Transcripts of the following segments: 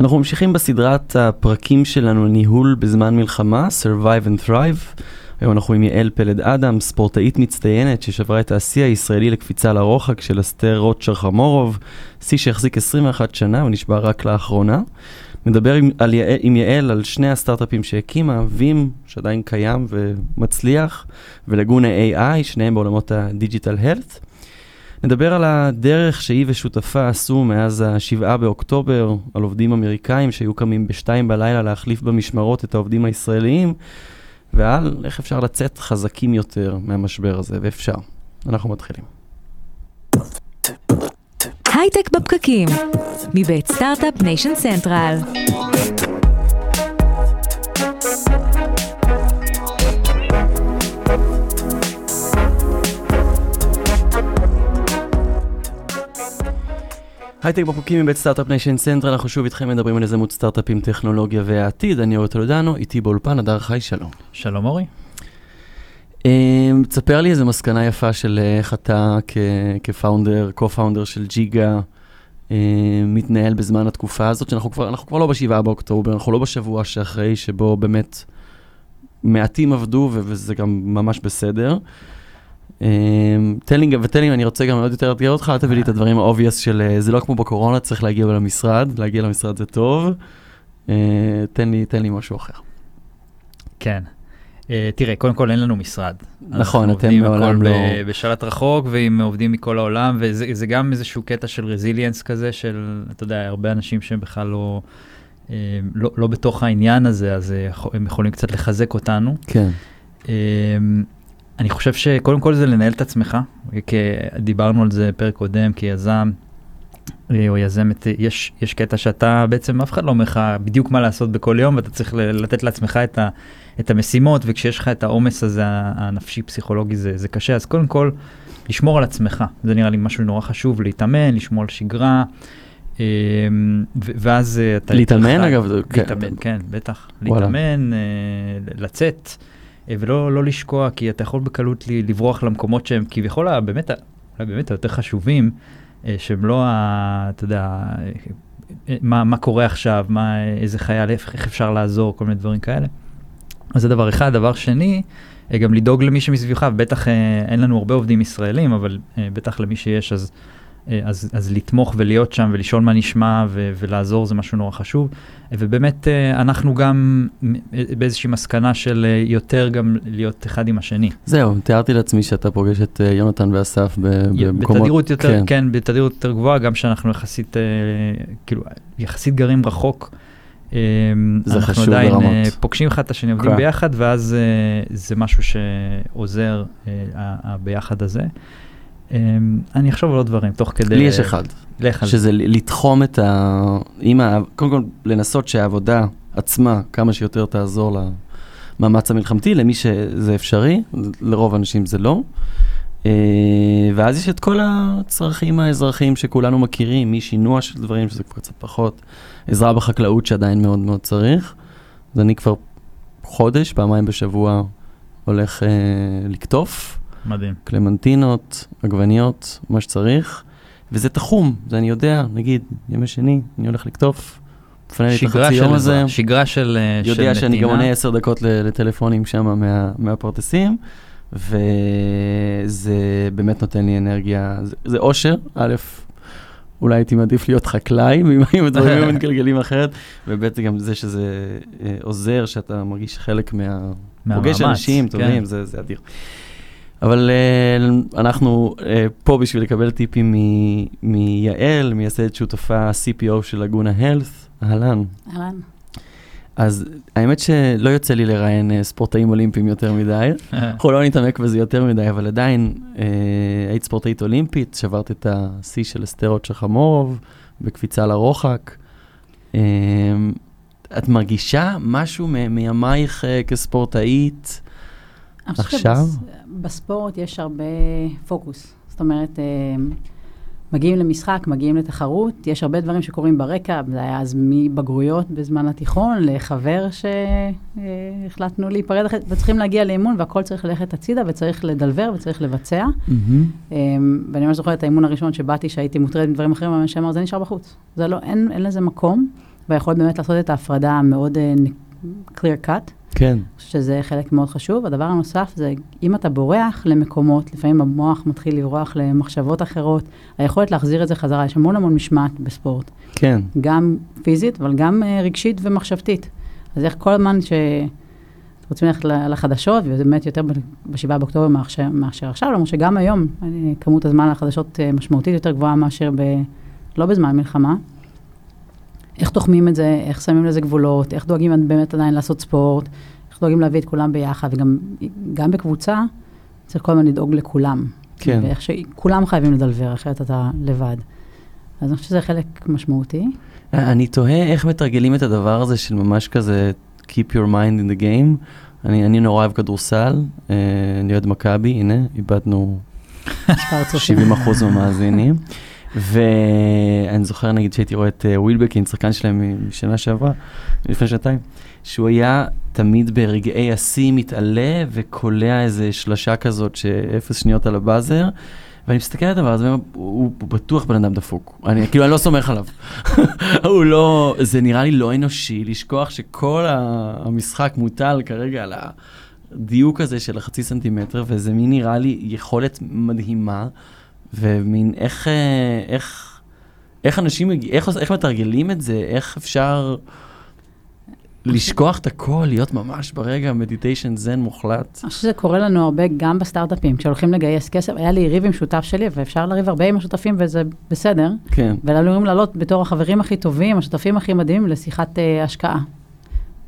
אנחנו ממשיכים בסדרת הפרקים שלנו ניהול בזמן מלחמה, Survive and Thrive. היום אנחנו עם יעל פלד אדם, ספורטאית מצטיינת ששברה את השיא הישראלי לקפיצה לרוחק של אסתר רוטשר חמורוב, שיא שהחזיק 21 שנה ונשבר רק לאחרונה. נדבר עם, על עם יעל על שני הסטארט-אפים שהקימה, וים, שעדיין קיים ומצליח, ולגונה AI, שניהם בעולמות הדיג'יטל הלט. נדבר על הדרך שהיא ושותפה עשו מאז ה-7 באוקטובר, על עובדים אמריקאים שהיו קמים בשתיים בלילה להחליף במשמרות את העובדים הישראליים, ועל איך אפשר לצאת חזקים יותר מהמשבר הזה, ואפשר. אנחנו מתחילים. הייטק בפקקים, מבית Start-Up Nation Central. הייטק בפקקים מבית Start-Up Nation Central, אנחנו שוב איתכם מדברים על יזמות סטארט-אפים, טכנולוגיה והעתיד. אני אורי טולדנו, איתי באולפן, אדר חי, שלום. שלום אורי. אמ, תספר לי איזה מסקנה יפה של איך אתה כ founder, co-founder של Jiga, אמ, מתנהל בזמן התקופה הזאת, שאנחנו כבר, כבר לא בשבעה באוקטובר, אנחנו לא בשבוע שאחרי, שבו באמת מעטים עבדו, וזה גם ממש בסדר. אמ, תן לי, ותן לי, אני רוצה גם עוד יותר לאתגר אותך, אל תביא לי את הדברים ה obvious של אה, זה לא כמו בקורונה, צריך להגיע למשרד, להגיע למשרד זה טוב. אה, תן לי, תן לי משהו אחר. כן. Uh, תראה, קודם כל אין לנו משרד. נכון, אתם מעולם לא... בשלט רחוק ועם עובדים מכל העולם, וזה גם איזשהו קטע של resilience כזה, של, אתה יודע, הרבה אנשים שהם בכלל לא, לא, לא בתוך העניין הזה, אז הם יכולים קצת לחזק אותנו. כן. אני חושב שקודם כל זה לנהל את עצמך, כי דיברנו על זה פרק קודם כיזם אה, או יזמת, יש, יש קטע שאתה בעצם אף אחד לא אומר לך בדיוק מה לעשות בכל יום ואתה צריך לתת לעצמך את, ה, את המשימות וכשיש לך את העומס הזה הנפשי פסיכולוגי זה, זה קשה אז קודם כל לשמור על עצמך זה נראה לי משהו נורא חשוב להתאמן לשמור על שגרה. אה, ואז אתה... להתאמן אגב? להתאמן, כן, כן בטח. להתאמן, אה, לצאת. אה, ולא לא לשקוע, כי אתה יכול בקלות לברוח למקומות שהם כביכול באמת, אולי באמת היותר חשובים, אה, שהם לא, אתה יודע, אה, מה, מה קורה עכשיו, מה, איזה חייל, איך, אפשר לעזור, כל מיני דברים כאלה. אז זה דבר אחד. דבר שני, גם לדאוג למי שמסביבך, בטח אין לנו הרבה עובדים ישראלים, אבל בטח למי שיש, אז אה, אז, אז לתמוך ולהיות שם ולשאול מה נשמע ו, ולעזור זה משהו נורא חשוב. ובאמת אה, אנחנו גם באיזושהי מסקנה של אה, יותר גם להיות אחד עם השני. זהו, תיארתי לעצמי שאתה פוגש את יונתן ואסף במקומות... בתדירות יותר, כן. כן, בתדירות יותר גבוהה, גם שאנחנו יחסית, כאילו, יחסית גרים רחוק. זה חשוב ברמות. אנחנו עדיין פוגשים אחד את השני, עובדים ביחד, ואז זה משהו שעוזר, הביחד הזה. אמ, אני אחשוב על עוד דברים תוך כדי... לי יש אחד. לך על שזה לתחום את ה... עם ה... קודם כל, לנסות שהעבודה עצמה כמה שיותר תעזור למאמץ המלחמתי, למי שזה אפשרי, לרוב האנשים זה לא. אה, ואז יש את כל הצרכים האזרחיים שכולנו מכירים, משינוע של דברים, שזה קצת פחות, עזרה בחקלאות שעדיין מאוד מאוד צריך. אז אני כבר חודש, פעמיים בשבוע, הולך אה, לקטוף. מדהים. קלמנטינות, עגבניות, מה שצריך, וזה תחום, זה אני יודע, נגיד, ימי שני, אני הולך לקטוף, מפנה לי את החצי יום הזה. שגרה של אה, נתינה. יודע שאני גם עונה עשר דקות לטלפונים שם מה, מהפרדסים, וזה באמת נותן לי אנרגיה, זה, זה אושר, א', אולי הייתי מעדיף להיות חקלאי, אם הדברים היו מתגלגלים אחרת, וב' גם זה שזה אה, עוזר, שאתה מרגיש חלק מה... פוגש אנשים טובים, כן. זה, זה אדיר. אבל uh, אנחנו uh, פה בשביל לקבל טיפים מיעל, מייסדת שותפה CPO של לגונה הלס. אהלן. אהלן. אז האמת שלא יוצא לי לראיין uh, ספורטאים אולימפיים יותר מדי, אנחנו לא נתעמק בזה יותר מדי, אבל עדיין uh, היית ספורטאית אולימפית, שברת את השיא של אסתרות של חמורוב בקפיצה לרוחק. Uh, את מרגישה משהו מימייך uh, כספורטאית? עכשיו? בספורט יש הרבה פוקוס. זאת אומרת, אה, מגיעים למשחק, מגיעים לתחרות, יש הרבה דברים שקורים ברקע, זה היה אז מבגרויות בזמן התיכון, לחבר שהחלטנו להיפרד, וצריכים להגיע לאימון, והכל צריך ללכת הצידה, וצריך לדלבר, וצריך לבצע. Mm-hmm. ואני ממש זוכרת את האימון הראשון שבאתי, שהייתי מוטרדת מדברים אחרים, אבל שאמר, זה נשאר בחוץ. זה לא, אין, אין לזה מקום. והיכולת באמת לעשות את ההפרדה המאוד uh, clear cut. כן. שזה חלק מאוד חשוב. הדבר הנוסף זה, אם אתה בורח למקומות, לפעמים המוח מתחיל לברוח למחשבות אחרות, היכולת להחזיר את זה חזרה, יש המון המון משמעת בספורט. כן. גם פיזית, אבל גם uh, רגשית ומחשבתית. אז איך כל הזמן ש... רוצים ללכת לחדשות, וזה באמת יותר ב-7 באוקטובר מאשר, מאשר עכשיו, למרות שגם היום אני, כמות הזמן לחדשות uh, משמעותית יותר גבוהה מאשר ב... לא בזמן מלחמה. איך תוחמים את זה, איך שמים לזה גבולות, איך דואגים באמת עדיין לעשות ספורט, איך דואגים להביא את כולם ביחד, וגם בקבוצה צריך כל הזמן לדאוג לכולם. כן. ואיך שכולם חייבים לדלבר, אחרת אתה לבד. אז אני חושבת שזה חלק משמעותי. אני תוהה איך מתרגלים את הדבר הזה של ממש כזה Keep your mind in the game. אני, אני נורא אוהב כדורסל, אה, אני אוהד מכבי, הנה, איבדנו 70 אחוז מהמאזינים. ואני זוכר נגיד שהייתי רואה את ווילבקין, שחקן שלהם משנה שעברה, לפני שנתיים, שהוא היה תמיד ברגעי השיא מתעלה וקולע איזה שלשה כזאת שאפס שניות על הבאזר. ואני מסתכל על הדבר הזה, הוא, בטוח בן אדם דפוק. אני כאילו, אני לא סומך עליו. הוא לא, זה נראה לי לא אנושי לשכוח שכל המשחק מוטל כרגע על הדיוק הזה של החצי סנטימטר, וזה מין נראה לי יכולת מדהימה, ומין איך, איך, איך אנשים, איך, איך מתרגלים את זה, איך אפשר... לשכוח את הכל, להיות ממש ברגע מדיטיישן זן מוחלט. אני חושבת שזה קורה לנו הרבה גם בסטארט-אפים, כשהולכים לגייס כסף, היה לי ריב עם שותף שלי, ואפשר לריב הרבה עם השותפים וזה בסדר. כן. אומרים לעלות בתור החברים הכי טובים, השותפים הכי מדהימים, לשיחת uh, השקעה.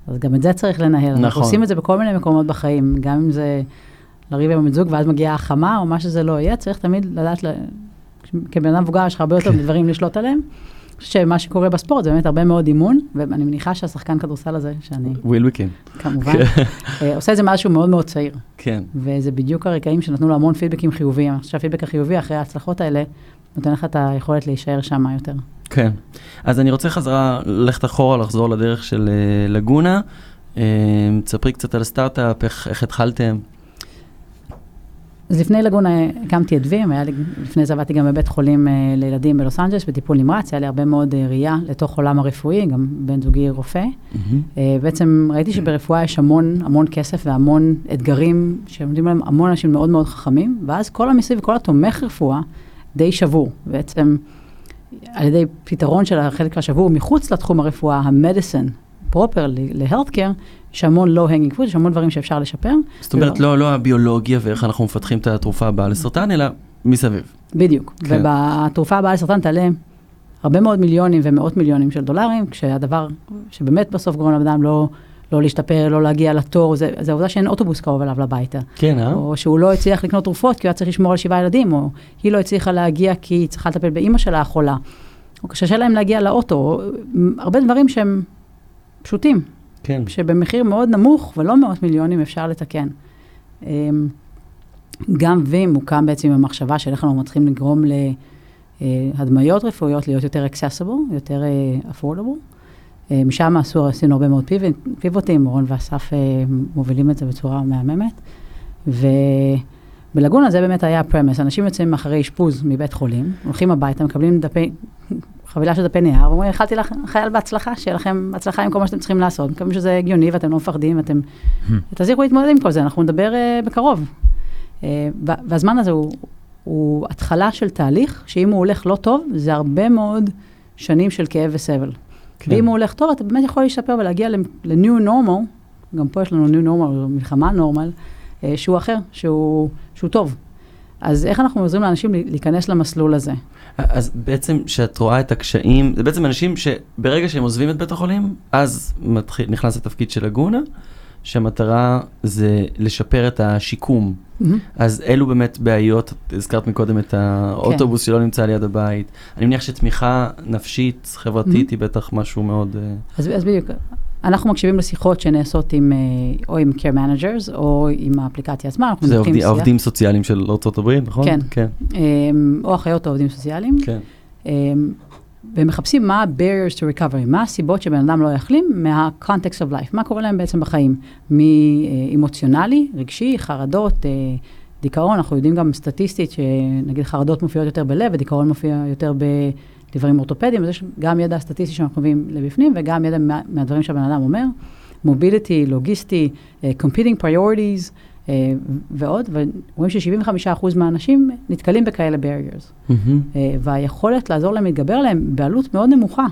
אז גם את זה צריך לנהל. נכון. אנחנו עושים את זה בכל מיני מקומות בחיים, גם אם זה לריב עם הבן זוג, ואז מגיעה החמה, או מה שזה לא יהיה, צריך תמיד לדעת, כבן אדם מבוגר יש לך הרבה יותר כן. דברים לשלוט עליהם. שמה שקורה בספורט זה באמת הרבה מאוד אימון, ואני מניחה שהשחקן כדורסל הזה, שאני... וויל וויקין. כמובן, כן. אה, עושה את זה מאז שהוא מאוד מאוד צעיר. כן. וזה בדיוק הרגעים שנתנו לו המון פידבקים חיוביים. אני חושב שהפידבק החיובי אחרי ההצלחות האלה, נותן לך את היכולת להישאר שם יותר. כן. אז אני רוצה חזרה, ללכת אחורה, לחזור לדרך של אה, לגונה. אה, תספרי קצת על הסטארט-אפ, איך, איך התחלתם. אז לפני לגונה הקמתי את וים, לי, לפני זה עבדתי גם בבית חולים uh, לילדים בלוס אנג'לס, בטיפול נמרץ, היה לי הרבה מאוד uh, ראייה לתוך עולם הרפואי, גם בן זוגי רופא. Mm-hmm. בעצם ראיתי שברפואה יש המון המון כסף והמון אתגרים שעומדים עליהם המון אנשים מאוד מאוד חכמים, ואז כל המסביב, כל התומך רפואה די שבור. בעצם על ידי פתרון של החלק השבור מחוץ לתחום הרפואה, המדיסן, פרופר להלת'קר, יש המון low-hanging fruit, יש המון דברים שאפשר לשפר. זאת אומרת, לא, לא הביולוגיה ואיך אנחנו מפתחים את התרופה הבאה לסרטן, אלא מסביב. בדיוק. כן. ובתרופה הבאה לסרטן תעלה הרבה מאוד מיליונים ומאות מיליונים של דולרים, כשהדבר שבאמת בסוף גורם לבן אדם לא, לא להשתפר, לא להגיע לתור, זה, זה העובדה שאין אוטובוס קרוב אליו לביתה. כן, אה? או שהוא לא הצליח לקנות תרופות כי הוא היה צריך לשמור על שבעה ילדים, או היא לא הצליחה להגיע כי היא צריכה לטפל באימא שלה החולה. או קשה להם להגיע לאוטו, הרבה דברים שהם פשוטים. כן. שבמחיר מאוד נמוך ולא מאות מיליונים אפשר לתקן. אמ, גם וים מוקם בעצם עם המחשבה של איך אנחנו מתחילים לגרום להדמיות רפואיות להיות יותר accessible, יותר אה, affordable. אה, משם עשו, עשינו הרבה מאוד פיבוטים, רון ואסף אה, מובילים את זה בצורה מהממת. ובלגונה זה באמת היה הפרמס, אנשים יוצאים אחרי אשפוז מבית חולים, הולכים הביתה, מקבלים דפי, חבילה של דפי נייר, ואומרים, איחלתי לך חייל בהצלחה, שיהיה לכם הצלחה עם כל מה שאתם צריכים לעשות. מקווים שזה הגיוני ואתם לא מפחדים, אתם... Hmm. תזיקו להתמודד עם כל זה, אנחנו נדבר uh, בקרוב. Uh, והזמן הזה הוא, הוא התחלה של תהליך, שאם הוא הולך לא טוב, זה הרבה מאוד שנים של כאב וסבל. כן. ואם הוא הולך טוב, אתה באמת יכול להשתפר ולהגיע ל-new normal, גם פה יש לנו new normal, מלחמה normal, uh, שהוא אחר, שהוא, שהוא טוב. אז איך אנחנו עוזרים לאנשים להיכנס למסלול הזה? אז בעצם כשאת רואה את הקשיים, זה בעצם אנשים שברגע שהם עוזבים את בית החולים, אז מתחיל, נכנס לתפקיד של הגונה, שהמטרה זה לשפר את השיקום. Mm-hmm. אז אלו באמת בעיות, הזכרת מקודם את האוטובוס כן. שלא נמצא ליד הבית. אני מניח שתמיכה נפשית, חברתית, mm-hmm. היא בטח משהו מאוד... אה, אז, אז בדיוק, אנחנו מקשיבים לשיחות שנעשות עם, אה, או עם care managers, או עם האפליקציה עצמה. זה עובדי, העובדים סוציאליים של ארה"ב, נכון? כן. כן. אמ, או אחיות העובדים סוציאליים. כן. אמ, ומחפשים מה ה-barriers to recovery, מה הסיבות שבן אדם לא יחלים מה-context of life, מה קורה להם בעצם בחיים, מאמוציונלי, רגשי, חרדות, אה, דיכאון, אנחנו יודעים גם סטטיסטית שנגיד חרדות מופיעות יותר בלב ודיכאון מופיע יותר דברים אורתופדיים, אז יש גם ידע סטטיסטי שאנחנו מביאים לבפנים, וגם ידע מה, מהדברים שהבן אדם אומר, מוביליטי, לוגיסטי, competing priorities, uh, ועוד, ורואים ש-75% מהאנשים נתקלים בכאלה barriers. Mm-hmm. Uh, והיכולת לעזור להם להתגבר עליהם בעלות מאוד נמוכה,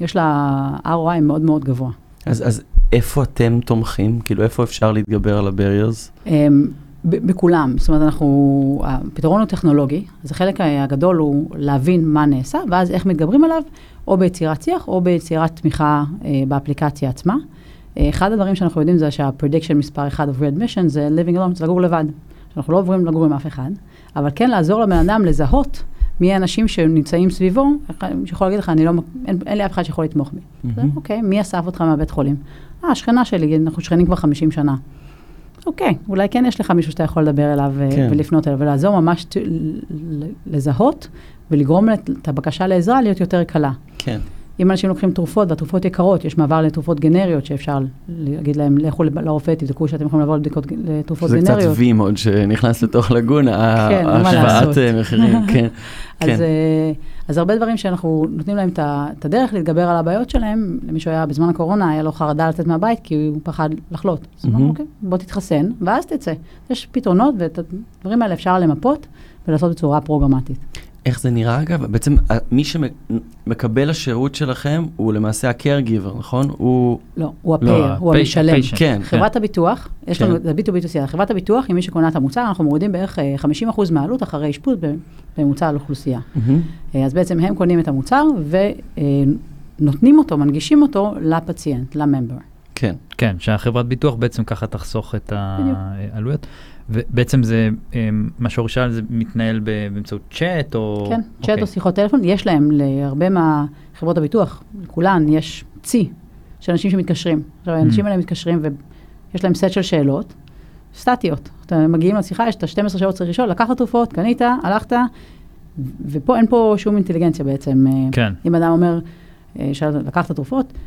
יש לה ROI מאוד מאוד גבוה. אז, אז איפה אתם תומכים? כאילו, איפה אפשר להתגבר על ה-barriers? Um, בכולם, זאת אומרת, אנחנו, הפתרון הוא טכנולוגי, אז החלק הגדול הוא להבין מה נעשה, ואז איך מתגברים עליו, או ביצירת שיח, או ביצירת תמיכה אה, באפליקציה עצמה. אה, אחד הדברים שאנחנו יודעים זה שה-prediction מספר 1 of Red Mission זה living alone, זה לגור לבד. אנחנו לא עוברים לגור עם אף אחד, אבל כן לעזור לבן אדם לזהות מי האנשים שנמצאים סביבו, שיכול להגיד לך, אני לא, אין, אין לי אף אחד שיכול לתמוך בי. Mm-hmm. אוקיי, מי אסף אותך מהבית חולים? אה, השכנה שלי, אנחנו שכנים כבר 50 שנה. אוקיי, אולי כן יש לך מישהו שאתה יכול לדבר אליו אה, כן. ולפנות אליו, ולעזור ממש לזהות ולגרום את הבקשה לעזרה להיות יותר קלה. כן. אם אנשים לוקחים תרופות והתרופות יקרות, יש מעבר לתרופות גנריות שאפשר להגיד להם, לכו לרופא, תבדקו שאתם יכולים לעבור לבדיקות לתרופות זה גנריות. זה קצת וי מאוד שנכנס לתוך לגונה, כן, השוואת אה, מחירים, כן. אז, כן. אה, אז הרבה דברים שאנחנו נותנים להם את הדרך להתגבר על הבעיות שלהם, למי שהיה בזמן הקורונה, היה לו חרדה לצאת מהבית כי הוא פחד לחלות. אז אמרנו, אוקיי, בוא תתחסן, ואז תצא. יש פתרונות, ואת הדברים האלה אפשר למפות ולעשות בצורה פרוגרמטית. איך זה נראה אגב? בעצם מי שמקבל השירות שלכם הוא למעשה ה-caregiver, נכון? הוא... לא, הוא הפייר, לא, הוא המשלם. כן, חברת כן. הביטוח, יש כן. לנו, זה B2B2C, חברת הביטוח, אם מי שקונה את המוצר, אנחנו מורידים בערך 50% אה, מהעלות אחרי אשפוז בממוצע על אוכלוסייה. Mm-hmm. אז בעצם הם קונים את המוצר ונותנים אותו, מנגישים אותו לפציינט, לממבר. כן. כן, שהחברת ביטוח בעצם ככה תחסוך את העלויות. ובעצם זה, אמ, מה שאורי שאל, זה מתנהל באמצעות צ'אט או... כן, צ'אט okay. או שיחות טלפון. יש להם, להרבה מהחברות הביטוח, לכולן, יש צי של אנשים שמתקשרים. עכשיו, האנשים mm. האלה מתקשרים ויש להם סט של שאלות סטטיות. אתם מגיעים לשיחה, יש את ה-12 שעות צריך לשאול, לקחת תרופות, קנית, הלכת, ופה אין פה שום אינטליגנציה בעצם. כן. אם אדם אומר, אה, לקחת תרופות, אה,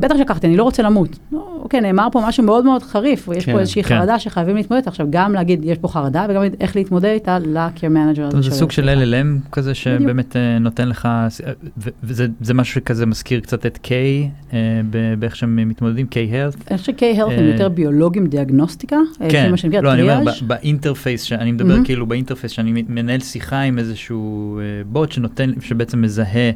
בטח שלקחתי, אני לא רוצה למות. אוקיי, נאמר פה משהו מאוד מאוד חריף, ויש כן, פה איזושהי כן. חרדה שחייבים להתמודד איתה. עכשיו, גם להגיד, יש פה חרדה, וגם איך להתמודד איתה ל-care manager. זה סוג של LLM כזה שבאמת uh, נותן לך, וזה משהו שכזה מזכיר קצת את K, באיך שהם מתמודדים, K-Health. אני חושב ש-K-Health הם יותר ביולוגים דיאגנוסטיקה, כן, לא, אני אומר, ב interface, אני מדבר כאילו ב interface, שאני מנהל שיחה עם איזשהו בוט שנותן, שבעצם מזהה.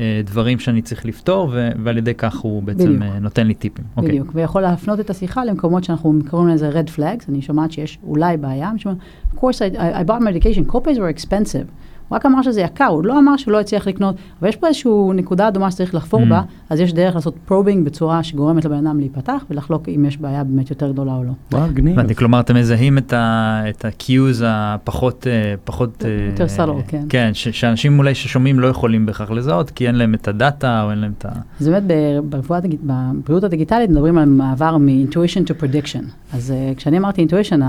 אה, דברים שאני צריך לפתור, ועל ידי כך הוא בעצם בדיוק. אה, נותן לי טיפים. אוקיי. בדיוק, okay. ויכול להפנות את השיחה למקומות שאנחנו קוראים לזה red flags, אני שומעת שיש אולי בעיה, of course I, I bought medication, co-pays were expensive. הוא רק אמר שזה יקר, הוא לא אמר שהוא לא הצליח לקנות, אבל יש פה איזושהי נקודה אדומה שצריך לחפור mm. בה, אז יש דרך לעשות probing בצורה שגורמת לבן אדם להיפתח ולחלוק אם יש בעיה באמת יותר גדולה או לא. וואו, גניב. כלומר, אתם מזהים את ה-cues הפחות... אה, פחות... אה, יותר subtle, כן. כן, שאנשים אולי ששומעים לא יכולים בהכרח לזהות, כי אין להם את הדאטה או אין להם את ה... זה באמת, בבריאות הדיגיטלית מדברים על מעבר מ-intuition to prediction. אז אה, כשאני אמרתי intuition,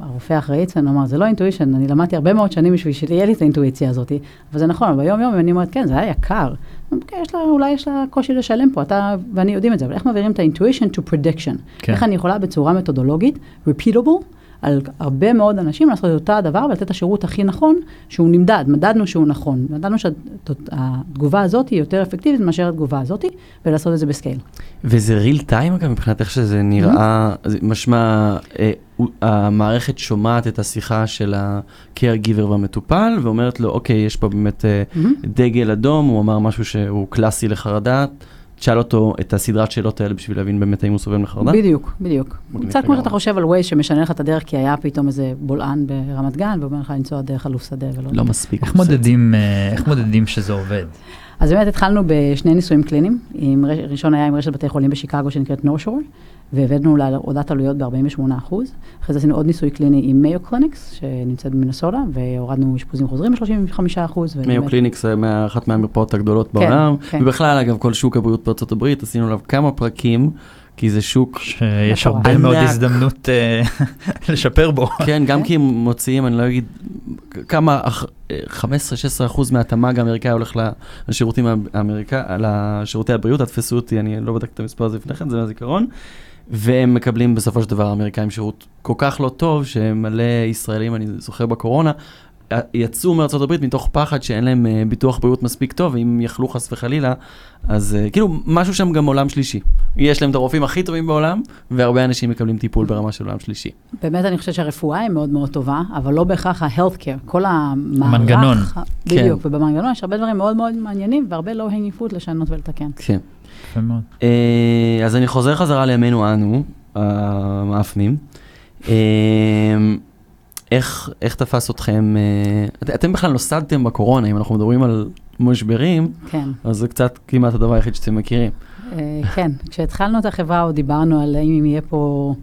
הרופא האחראי אצלנו אמר, זה לא intuition, אני למדתי הרבה מאוד שנים בשביל שיהיה לי את האינטואיציה הזאת, אבל זה נכון, ביום יום אני אומרת, כן, זה היה יקר. אוקיי, יש לה, אולי יש לה קושי לשלם פה, אתה ואני יודעים את זה, אבל איך מעבירים את ה-intuition to prediction? כן. איך אני יכולה בצורה מתודולוגית, repeatable, על הרבה מאוד אנשים לעשות את אותו הדבר ולתת את השירות הכי נכון, שהוא נמדד, מדדנו שהוא נכון. מדדנו שהתגובה הזאת היא יותר אפקטיבית מאשר התגובה הזאת, ולעשות את זה ב scale. וזה real time אגב, מבחינת איך שזה נראה, mm-hmm. משמע, אה, המערכת שומעת את השיחה של ה-caregiver והמטופל, ואומרת לו, אוקיי, יש פה באמת אה, mm-hmm. דגל אדום, הוא אמר משהו שהוא קלאסי לחרדה. תשאל אותו את הסדרת שאלות האלה בשביל להבין באמת האם הוא סובל מחרדה? בדיוק, בדיוק. קצת כמו שאתה חושב על ווייז שמשנה לך את הדרך, כי היה פתאום איזה בולען ברמת גן, ואומר לך לנסוע דרך אלוף שדה ולא... לא מספיק. איך מודדים, אה, איך מודדים שזה עובד? אז באמת התחלנו בשני ניסויים קליניים. ראשון היה עם רשת בתי חולים בשיקגו שנקראת NorthShore. והבאנו להורדת עלויות ב-48%. אחרי זה עשינו עוד ניסוי קליני עם Mayo Clinics, שנמצאת במינסוטה, והורדנו אשפוזים חוזרים ב-35%. מיו קליניקס זה אחת מהמרפאות הגדולות כן, בעולם, כן. ובכלל, אגב, כל שוק הבריאות בארצות הברית, עשינו עליו כמה פרקים. כי זה שוק שיש הרבה מאוד הזדמנות אה, לשפר בו. כן, גם כי הם מוציאים, אני לא אגיד, כמה, 15-16 אחוז מהתמ"ג האמריקאי הולך לשירותים האמריקאים, לשירותי הבריאות, תתפסו אותי, אני לא בדקתי את המספר הזה לפני כן, זה מהזיכרון. והם מקבלים בסופו של דבר האמריקאים שירות כל כך לא טוב, שמלא ישראלים, אני זוכר בקורונה, יצאו מארצות הברית מתוך פחד שאין להם uh, ביטוח בריאות מספיק טוב, ואם יכלו חס וחלילה, אז uh, כאילו, משהו שם גם עולם שלישי. יש להם את הרופאים הכי טובים בעולם, והרבה אנשים מקבלים טיפול ברמה של עולם שלישי. באמת, אני חושבת שהרפואה היא מאוד מאוד טובה, אבל לא בהכרח ה-health care, כל המערך. המנגנון. בדיוק, כן. ובמנגנון יש הרבה דברים מאוד מאוד מעניינים, והרבה לא הנגיפות לשנות ולתקן. כן. יפה מאוד. Uh, אז אני חוזר חזרה לימינו אנו, המאפנים. Uh, איך, איך תפס אתכם, uh, אתם בכלל נוסדתם בקורונה, אם אנחנו מדברים על משברים, כן. אז זה קצת כמעט הדבר היחיד שאתם מכירים. כן, כשהתחלנו את החברה עוד דיברנו על האם יהיה פה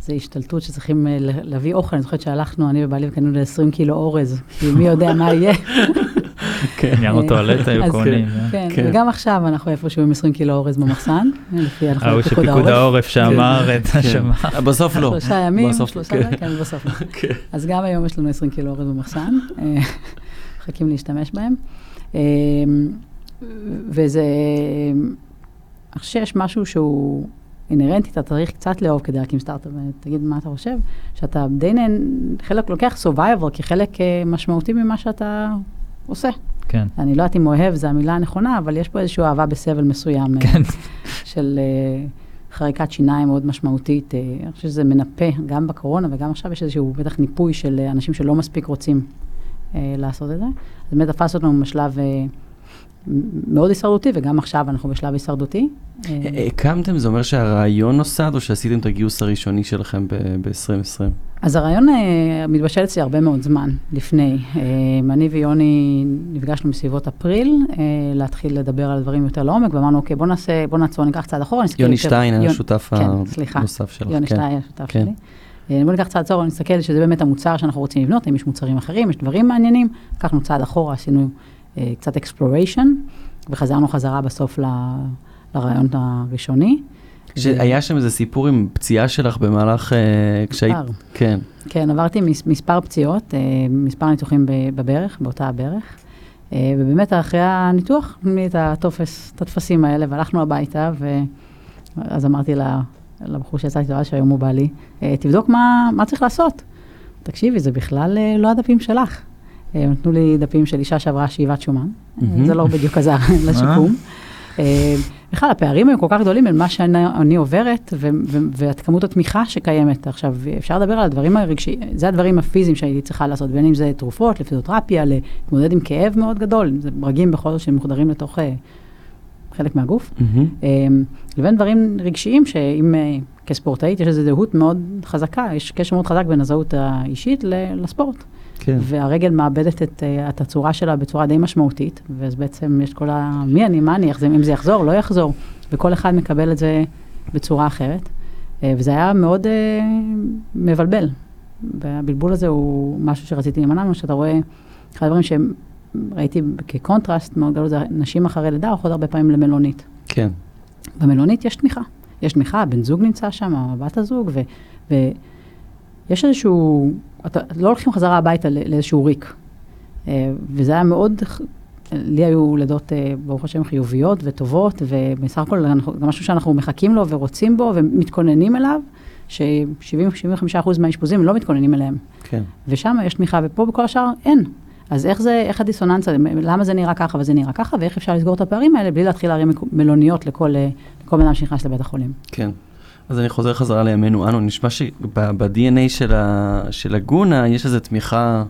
איזו השתלטות שצריכים להביא אוכל, אני זוכרת שהלכנו, אני ובעלי וקנינו ל-20 קילו אורז, כי מי יודע מה יהיה. כן, ניירות טואלט היו קונים. כן, וגם עכשיו אנחנו איפשהו עם 20 קילו אורז במחסן, לפי הלכות ההוא שפיקוד העורף. שאמר את השמה. בסוף לא. שלושה ימים, שלושה ימים, כן, בסוף לא. אז גם היום יש לנו 20 קילו אורז במחסן, מחכים להשתמש בהם. וזה, אני חושב שיש משהו שהוא אינהרנטי, אתה צריך קצת לאהוב כדי להקים סטארט-אפ, ותגיד מה אתה חושב, שאתה די נהן, חלק לוקח survivor כחלק משמעותי ממה שאתה עושה. כן. אני לא יודעת אם אוהב, זו המילה הנכונה, אבל יש פה איזושהי אהבה בסבל מסוים. כן. של uh, חריקת שיניים מאוד משמעותית. Uh, אני חושבת שזה מנפה, גם בקורונה וגם עכשיו יש איזשהו בטח ניפוי של אנשים שלא מספיק רוצים לעשות את זה. אז באמת תפס אותנו בשלב מאוד הישרדותי, וגם עכשיו אנחנו בשלב הישרדותי. הקמתם, זה אומר שהרעיון נוסד, או שעשיתם את הגיוס הראשוני שלכם ב-2020? אז הרעיון uh, מתבשל אצלי הרבה מאוד זמן לפני. Uh, אני ויוני נפגשנו בסביבות אפריל, להתחיל לדבר על דברים יותר לעומק, ואמרנו, אוקיי, בוא נעשה, בוא נעצור, ניקח צעד אחורה, נסתכל יוני שטיין השותף הנוסף שלך. יוני שטיין היה השותף כן. שלי. בוא ניקח צעד אחורה, נסתכל שזה באמת המוצר שאנחנו רוצים לבנות, אם יש מוצרים אחרים, יש דברים מעניינים. לקחנו צעד אחורה, עשינו קצת exploration, וחזרנו חזרה בסוף ל, לרעיון הראשוני. שהיה שם איזה סיפור עם פציעה שלך במהלך, כשהיית, כן. כן, עברתי מספר פציעות, מספר ניתוחים בברך, באותה הברך, ובאמת אחרי הניתוח, נתנו את הטופס, את הטפסים האלה, והלכנו הביתה, ואז אמרתי לבחור שיצאתי איתו אז, שהיום הוא בא לי, תבדוק מה, מה צריך לעשות. תקשיבי, זה בכלל לא הדפים שלך. נתנו לי דפים של אישה שעברה שאיבת שומן, זה לא בדיוק עזר לשיקום. בכלל, הפערים היו כל כך גדולים בין מה שאני עוברת ואת כמות התמיכה שקיימת. עכשיו, אפשר לדבר על הדברים הרגשיים, זה הדברים הפיזיים שהייתי צריכה לעשות, בין אם זה תרופות, לפיזיותרפיה, להתמודד עם כאב מאוד גדול, זה ברגים בכל זאת שמוחדרים לתוך חלק מהגוף, לבין דברים רגשיים שאם כספורטאית יש איזו זהות מאוד חזקה, יש קשר מאוד חזק בין הזהות האישית לספורט. כן. והרגל מאבדת את, את הצורה שלה בצורה די משמעותית, ואז בעצם יש כל ה... מי אני, מה אני, אם זה יחזור, לא יחזור, וכל אחד מקבל את זה בצורה אחרת. וזה היה מאוד uh, מבלבל. והבלבול הזה הוא משהו שרציתי להימנע ממנו, שאתה רואה, אחד הדברים שראיתי כקונטרסט מאוד גדול, זה נשים אחרי לידה הולכות הרבה פעמים למלונית. כן. במלונית יש תמיכה. יש תמיכה, בן זוג נמצא שם, בת הזוג, ו... ויש איזשהו, אתה, לא הולכים חזרה הביתה לאיזשהו ריק. וזה היה מאוד, לי היו לידות, ברוך השם, חיוביות וטובות, ובסך הכל זה משהו שאנחנו מחכים לו ורוצים בו ומתכוננים אליו, ש-70-75% מהאשפוזים לא מתכוננים אליהם. כן. ושם יש תמיכה, ופה בכל השאר אין. אז איך זה, איך הדיסוננס הזה, למה זה נראה ככה וזה נראה ככה, ואיך אפשר לסגור את הפערים האלה בלי להתחיל להרים מלוניות לכל, לכל בן אדם שנכנס לבית החולים. כן. אז אני חוזר חזרה לימינו אנו, נשמע שב-DNA של, של הגונה יש איזו תמיכה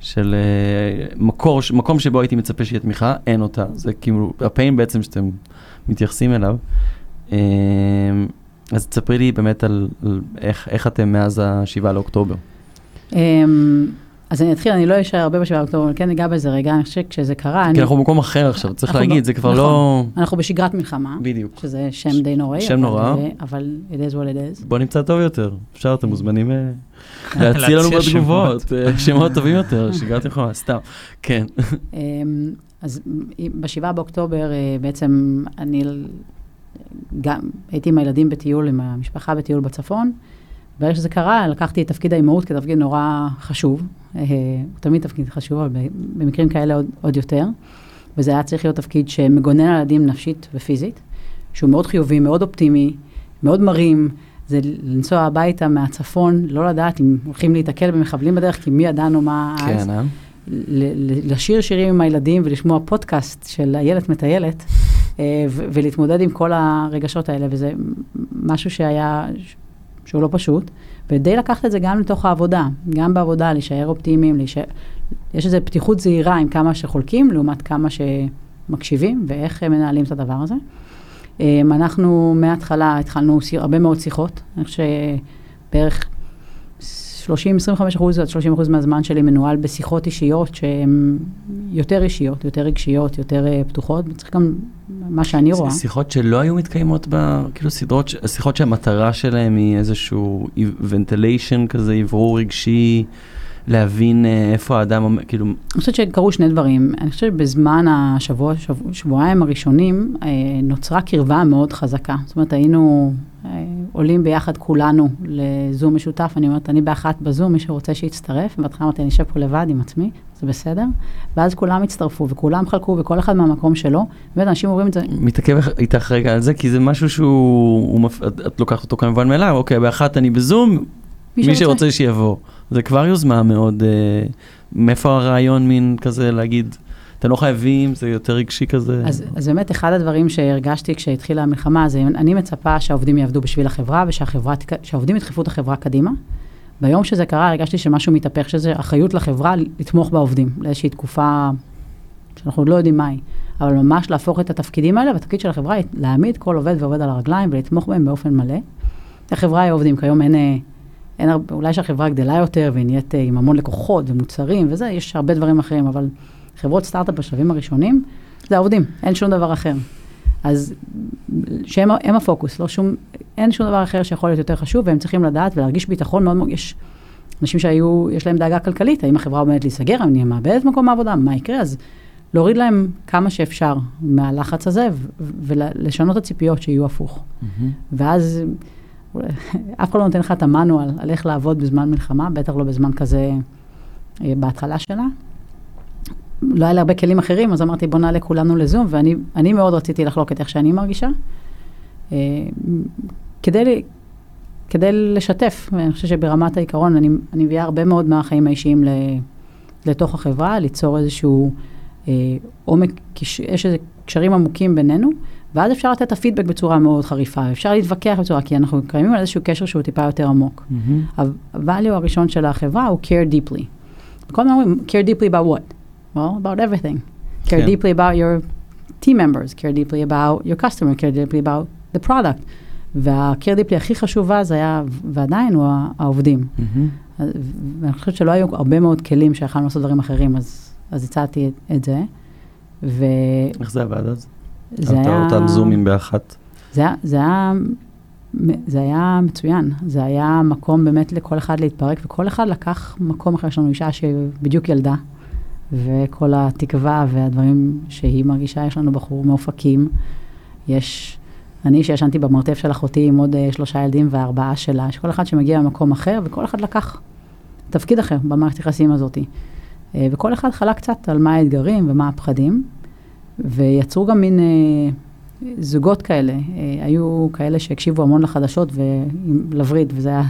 של uh, מקור, מקום שבו הייתי מצפה שיהיה תמיכה, אין אותה. זה כאילו הפיין בעצם שאתם מתייחסים אליו. Uh, אז תספרי לי באמת על, על איך, איך אתם מאז ה-7 לאוקטובר. Um, אז אני אתחיל, אני לא אשאר הרבה בשבעה באוקטובר, אבל כן ניגע בזה רגע, אני חושבת כשזה קרה, כי אנחנו במקום אחר עכשיו, צריך להגיד, זה כבר לא... אנחנו בשגרת מלחמה. בדיוק. שזה שם די נוראי. שם נורא. אבל it is what it is. בוא נמצא טוב יותר. אפשר, אתם מוזמנים להציע לנו בתגובות, שמות טובים יותר, שגרת מלחמה, סתם. כן. אז בשבעה באוקטובר בעצם אני גם הייתי עם הילדים בטיול, עם המשפחה בטיול בצפון. ברגע שזה קרה, לקחתי את תפקיד האימהות כתפקיד נורא חשוב. הוא תמיד תפקיד חשוב, אבל במקרים כאלה עוד, עוד יותר. וזה היה צריך להיות תפקיד שמגונן על ילדים נפשית ופיזית, שהוא מאוד חיובי, מאוד אופטימי, מאוד מרים. זה לנסוע הביתה מהצפון, לא לדעת אם הולכים להתקל במחבלים בדרך, כי מי ידענו מה כן, אז. אה? ל- לשיר שירים עם הילדים ולשמוע פודקאסט של איילת מטיילת, אה, ולהתמודד עם כל הרגשות האלה, וזה משהו שהיה, שהוא לא פשוט, ודי לקחת את זה גם לתוך העבודה, גם בעבודה, להישאר אופטימיים, להישאר, יש איזו פתיחות זהירה עם כמה שחולקים, לעומת כמה שמקשיבים, ואיך הם מנהלים את הדבר הזה. אה, אנחנו מההתחלה התחלנו הרבה מאוד שיחות, אני חושב שבערך 30-25 אחוז עד 30 אחוז מהזמן שלי מנוהל בשיחות אישיות שהן יותר אישיות, יותר רגשיות, יותר uh, פתוחות, וצריך גם מה שאני רואה. שיחות שלא היו מתקיימות ב... כאילו סדרות, שיחות שהמטרה שלהם היא איזשהו ventilation כזה, אוורור רגשי, להבין אה, איפה האדם, כאילו, אני חושבת שקרו שני דברים. אני חושבת שבזמן השבוע, שבוע, שבועיים הראשונים אה, נוצרה קרבה מאוד חזקה. זאת אומרת, היינו אה, עולים ביחד כולנו לזום משותף. אני אומרת, אני באחת בזום, מי שרוצה שיצטרף. בהתחלה אמרתי, אני אשב פה לבד עם עצמי, זה בסדר. ואז כולם הצטרפו, וכולם חלקו, וכל אחד מהמקום שלו. באמת, אנשים אומרים את זה, מתעכב איתך רגע על זה, כי זה משהו שהוא, הוא מפ... את, את לוקחת אותו כמובן מאליו, אוקיי, באחת אני בזום, מי שרוצה שיבוא. זה כבר יוזמה מאוד, אה, מאיפה הרעיון מין כזה להגיד, אתם לא חייבים, זה יותר רגשי כזה. אז, אז באמת, אחד הדברים שהרגשתי כשהתחילה המלחמה, זה אני מצפה שהעובדים יעבדו בשביל החברה, ושהעובדים ידחפו את החברה קדימה. ביום שזה קרה, הרגשתי שמשהו מתהפך, שזה אחריות לחברה לתמוך בעובדים לאיזושהי תקופה שאנחנו עוד לא יודעים מהי. אבל ממש להפוך את התפקידים האלה, והתפקיד של החברה היא להעמיד כל עובד ועובד על הרגליים ולתמוך בהם באופן מלא. החברה היא עובדים, כיום אין, אה, אין הרבה, אולי שהחברה גדלה יותר והיא נהיית אה, עם המון לקוחות ומוצרים וזה, יש הרבה דברים אחרים, אבל חברות סטארט-אפ בשלבים הראשונים, זה העובדים, אין שום דבר אחר. אז שהם הם הפוקוס, לא שום, אין שום דבר אחר שיכול להיות יותר חשוב, והם צריכים לדעת ולהרגיש ביטחון מאוד מאוד, יש אנשים שהיו, יש להם דאגה כלכלית, האם החברה עומדת להיסגר, האם אני מאבד את מקום העבודה, מה יקרה, אז להוריד להם כמה שאפשר מהלחץ הזה, ולשנות את הציפיות שיהיו הפוך. Mm-hmm. ואז אף אחד לא נותן לך את המנואל על איך לעבוד בזמן מלחמה, בטח לא בזמן כזה בהתחלה שלה. לא היה לי הרבה כלים אחרים, אז אמרתי, בוא נעלה כולנו לזום, ואני מאוד רציתי לחלוק את איך שאני מרגישה. כדי, כדי לשתף, ואני חושבת שברמת העיקרון, אני, אני מביאה הרבה מאוד מהחיים האישיים לתוך החברה, ליצור איזשהו אה, עומק, יש איזה קשרים עמוקים בינינו, ואז אפשר לתת את הפידבק בצורה מאוד חריפה, אפשר להתווכח בצורה, כי אנחנו קיימים על איזשהו קשר שהוא טיפה יותר עמוק. Mm-hmm. ה-value הראשון של החברה הוא care deeply. כל הזמן אומרים, care deeply about what? Well, about everything. care כן. deeply about your team members, care deeply about your customer, care deeply about the product. וה-care deeply הכי חשובה זה היה, ועדיין, הוא העובדים. Mm-hmm. ואני חושבת שלא היו הרבה מאוד כלים שיכולנו לעשות דברים אחרים, אז, אז הצעתי את, את זה. ו... איך זה עבד אז? זה היה... אותם זומים באחת. זה, זה היה... זה היה מצוין, זה היה מקום באמת לכל אחד להתפרק, וכל אחד לקח מקום אחר, יש לנו אישה שבדיוק ילדה, וכל התקווה והדברים שהיא מרגישה, יש לנו בחור מאופקים, יש אני שישנתי במרתף של אחותי עם עוד uh, שלושה ילדים וארבעה שלה, יש כל אחד שמגיע ממקום אחר, וכל אחד לקח תפקיד אחר במערכת היחסים הזאת. Uh, וכל אחד חלק קצת על מה האתגרים ומה הפחדים, ויצרו גם מין uh, זוגות כאלה. Uh, היו כאלה שהקשיבו המון לחדשות ולווריד, וזה היה,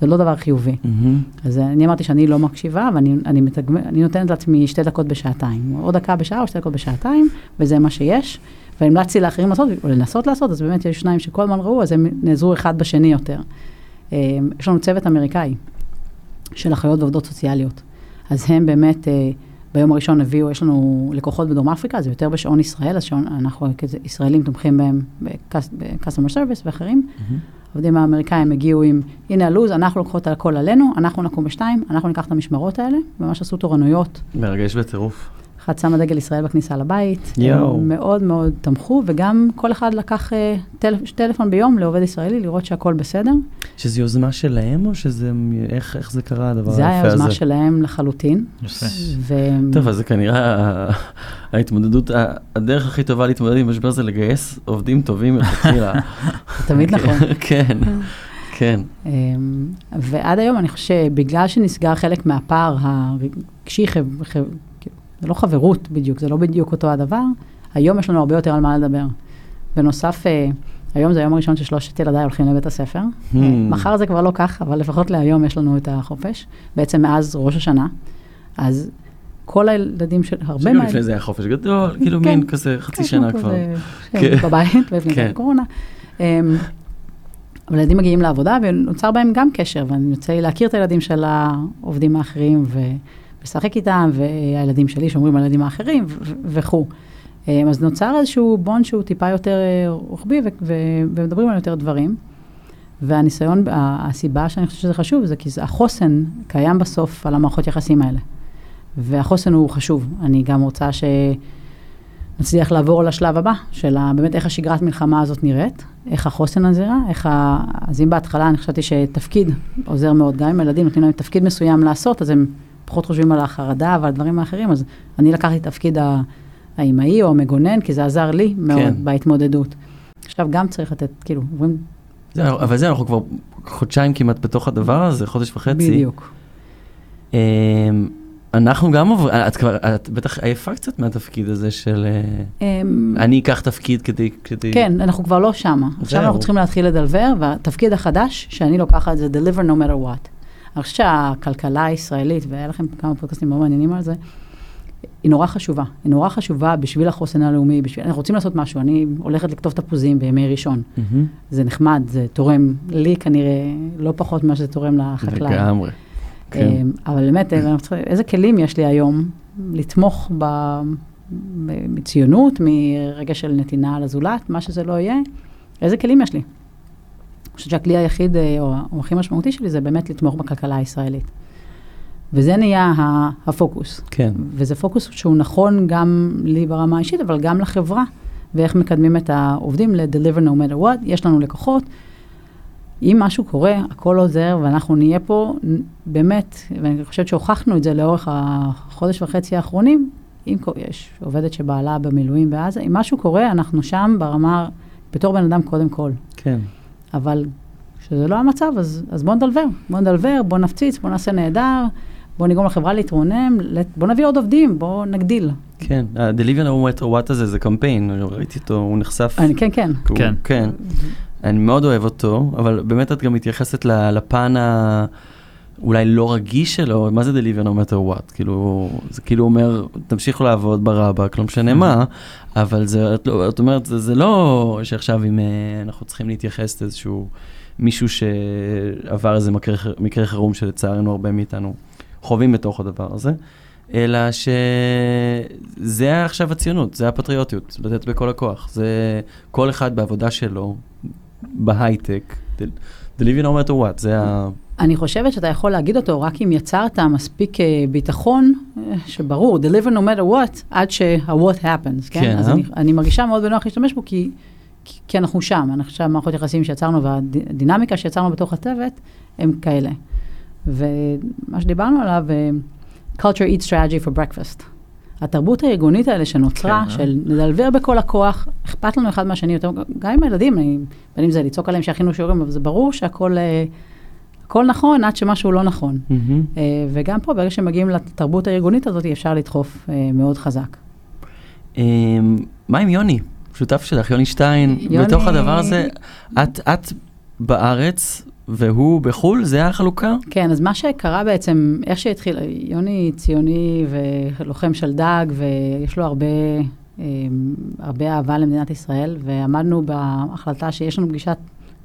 זה לא דבר חיובי. Mm-hmm. אז אני אמרתי שאני לא מקשיבה, ואני אני מתגמ... אני נותנת לעצמי שתי דקות בשעתיים. או דקה בשעה או שתי דקות בשעתיים, וזה מה שיש. והמלצתי לאחרים לעשות, או לנסות לעשות, אז באמת יש שניים שכל הזמן ראו, אז הם נעזרו אחד בשני יותר. יש לנו צוות אמריקאי של אחיות ועובדות סוציאליות. אז הם באמת, ביום הראשון הביאו, יש לנו לקוחות בדרום אפריקה, זה יותר בשעון ישראל, אז שעון, אנחנו כישראלים תומכים בהם ב-customer service ואחרים. העובדים האמריקאים הגיעו עם, הנה הלו"ז, אנחנו לוקחות הכל עלינו, אנחנו נקום בשתיים, אנחנו ניקח את המשמרות האלה, ממש עשו תורנויות. מרגש בטירוף. אחד שם דגל ישראל בכניסה לבית. יואו. הם מאוד מאוד תמכו, וגם כל אחד לקח uh, טל, טלפון ביום לעובד ישראלי, לראות שהכל בסדר. שזה יוזמה שלהם, או שזה, איך, איך זה קרה, הדבר היפה הזה? זה היה יוזמה שלהם לחלוטין. יפה. ו... טוב, אז זה כנראה ההתמודדות, הדרך הכי טובה להתמודד עם משבר זה לגייס עובדים טובים מלכתחילה. תמיד נכון. כן. כן. ועד היום אני חושב שבגלל שנסגר חלק מהפער הרגשי, זה לא חברות בדיוק, זה לא בדיוק אותו הדבר. היום יש לנו הרבה יותר על מה לדבר. בנוסף, היום זה היום הראשון ששלושת ילדיי הולכים לבית הספר. Hmm. מחר זה כבר לא כך, אבל לפחות להיום יש לנו את החופש. בעצם מאז ראש השנה. אז כל הילדים של הרבה שגם לפני זה היה חופש גדול, כאילו כן. מין כזה חצי כן, שנה כבר. כן. כן, בבית, לפני כן. הקורונה. אמ, אבל ילדים מגיעים לעבודה ונוצר בהם גם קשר, ואני יוצא לי להכיר את הילדים של העובדים האחרים ולשחק איתם, והילדים שלי שומרים על הילדים האחרים וכו'. אמ, אז נוצר איזשהו בונד שהוא טיפה יותר אה, רוחבי ומדברים על יותר דברים. והניסיון, הסיבה שאני חושבת שזה חשוב, זה כי החוסן קיים בסוף על המערכות יחסים האלה. והחוסן הוא חשוב. אני גם רוצה שנצליח לעבור לשלב הבא, של באמת איך השגרת מלחמה הזאת נראית, איך החוסן הזירה, איך ה... אז אם בהתחלה אני חשבתי שתפקיד עוזר מאוד, גם אם הילדים נותנים להם תפקיד מסוים לעשות, אז הם פחות חושבים על החרדה ועל דברים האחרים, אז אני לקחתי תפקיד ה- האימהי או המגונן, כי זה עזר לי מאוד כן. בהתמודדות. עכשיו גם צריך לתת, כאילו, אומרים, זה, אבל זה, אנחנו כבר חודשיים כמעט בתוך הדבר הזה, חודש וחצי. בדיוק. אמ, אנחנו גם עוברים, את כבר, את בטח עייפה קצת מהתפקיד הזה של אה, אמ, אני אקח תפקיד כדי, כדי... כן, אנחנו כבר לא שמה. עכשיו. אנחנו צריכים להתחיל לדלבר, והתפקיד החדש שאני לוקחת זה deliver no matter what. אני חושבת שהכלכלה הישראלית, והיה לכם כמה פודקאסטים מאוד מעניינים על זה, היא נורא חשובה. היא נורא חשובה בשביל החוסן הלאומי, בשביל, אנחנו רוצים לעשות משהו. אני הולכת לקטוף תפוזים בימי ראשון. מהמם. זה נחמד, זה תורם לי כנראה לא פחות ממה שזה תורם לחקלאי. לגמרי. כן. אמ, אבל באמת, צריכים- איזה כלים יש לי היום לתמוך ב- בציונות, מרגע של נתינה לזולת, מה שזה לא יהיה, איזה כלים יש לי? אני חושבת שהכלי היחיד, אה, או או הכי משמעותי שלי, זה באמת לתמוך בכלכלה הישראלית. וזה נהיה הפוקוס. כן. וזה פוקוס שהוא נכון גם לי ברמה האישית, אבל גם לחברה, ואיך מקדמים את העובדים ל-deliver no matter what. יש לנו לקוחות. אם משהו קורה, הכל עוזר, ואנחנו נהיה פה באמת, ואני חושבת שהוכחנו את זה לאורך החודש וחצי האחרונים, אם יש עובדת שבעלה במילואים בעזה, אם משהו קורה, אנחנו שם ברמה, בתור בן אדם קודם כל. כן. אבל כשזה לא המצב, אז, אז בוא נדלבר. בוא נדלבר, בוא נפציץ, בוא נעשה נהדר, בוא נגרום לחברה להתרונן, לת- בוא נביא עוד עובדים, בוא נגדיל. כן. ה-Deliver no matter what הזה זה קמפיין, אני ראיתי אותו, הוא נחשף. אני, כן, כן. הוא- כן. כן. אני מאוד אוהב אותו, אבל באמת את גם מתייחסת לפן ה... אולי לא רגיש שלו, מה זה deliver no matter what? כאילו, זה כאילו אומר, תמשיכו לעבוד ברבק, לא משנה מה, אבל זה, את, לא, את אומרת, זה, זה לא שעכשיו אם אה, אנחנו צריכים להתייחס לאיזשהו מישהו שעבר איזה מקרה, מקרה חירום שלצערנו הרבה מאיתנו חווים בתוך הדבר הזה, אלא שזה עכשיו הציונות, זה הפטריוטיות, לתת בכל הכוח. זה כל אחד בעבודה שלו, בהייטק, deliver no matter what, זה ה... אני חושבת שאתה יכול להגיד אותו רק אם יצרת מספיק אה, ביטחון, אה, שברור, deliver no matter what, עד שה-what happens, כן? כן, אז אה? אני, אני מרגישה מאוד בנוח להשתמש בו, כי, כי, כי אנחנו שם, אנחנו עכשיו מערכות יחסים שיצרנו, והדינמיקה שיצרנו בתוך הצוות, הם כאלה. ומה שדיברנו עליו, אה, culture eat strategy for breakfast. התרבות הארגונית האלה שנוצרה, כן, אה? של נדלבר בכל הכוח, אכפת לנו אחד מהשני יותר, גם עם הילדים, אני- בין אם זה לצעוק עליהם שיכינו שיעורים, אבל זה ברור שהכל אה, הכל נכון עד שמשהו לא נכון. מהמם. אה, וגם פה, ברגע שמגיעים לתרבות הארגונית הזאת, אפשר לדחוף אה, מאוד חזק. אמ, מה עם יוני? שותף שלך, יוני שטיין, יוני- בתוך הדבר הזה, את, את בארץ והוא בחו"ל, זה החלוקה? כן, אז מה שקרה בעצם, איך שהתחיל, יוני ציוני ולוחם של דג, ויש לו הרבה, אה, הרבה אהבה למדינת ישראל, ועמדנו בהחלטה שיש לנו פגישת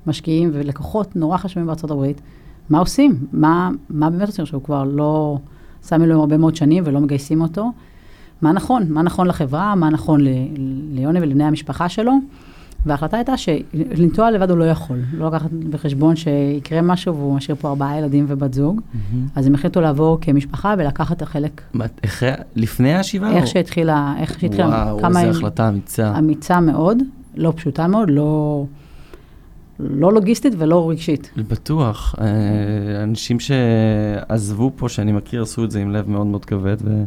משקיעים ולקוחות נורא חשובים בארצות הברית. מה עושים? מה, מה באמת עושים? שהוא כבר לא עשה מילואים הרבה מאוד שנים ולא מגייסים אותו. מה נכון? מה נכון לחברה? מה נכון ל- ליוני ולבני המשפחה שלו? וההחלטה הייתה שלנטוע לבד הוא לא יכול. לא לקחת בחשבון שיקרה משהו והוא משאיר פה ארבעה ילדים ובת זוג. אז הם החליטו לעבור כמשפחה ולקחת את החלק, לפני השבעה? איך או- שהתחילה, איך שהתחילה, וואו, הם- החלטה אמיצה. אמיצה מאוד, לא פשוטה מאוד, לא, לא לוגיסטית ולא רגשית. בטוח. אה, אנשים שעזבו פה, שאני מכיר, עשו את זה עם לב מאוד מאוד כבד, ו...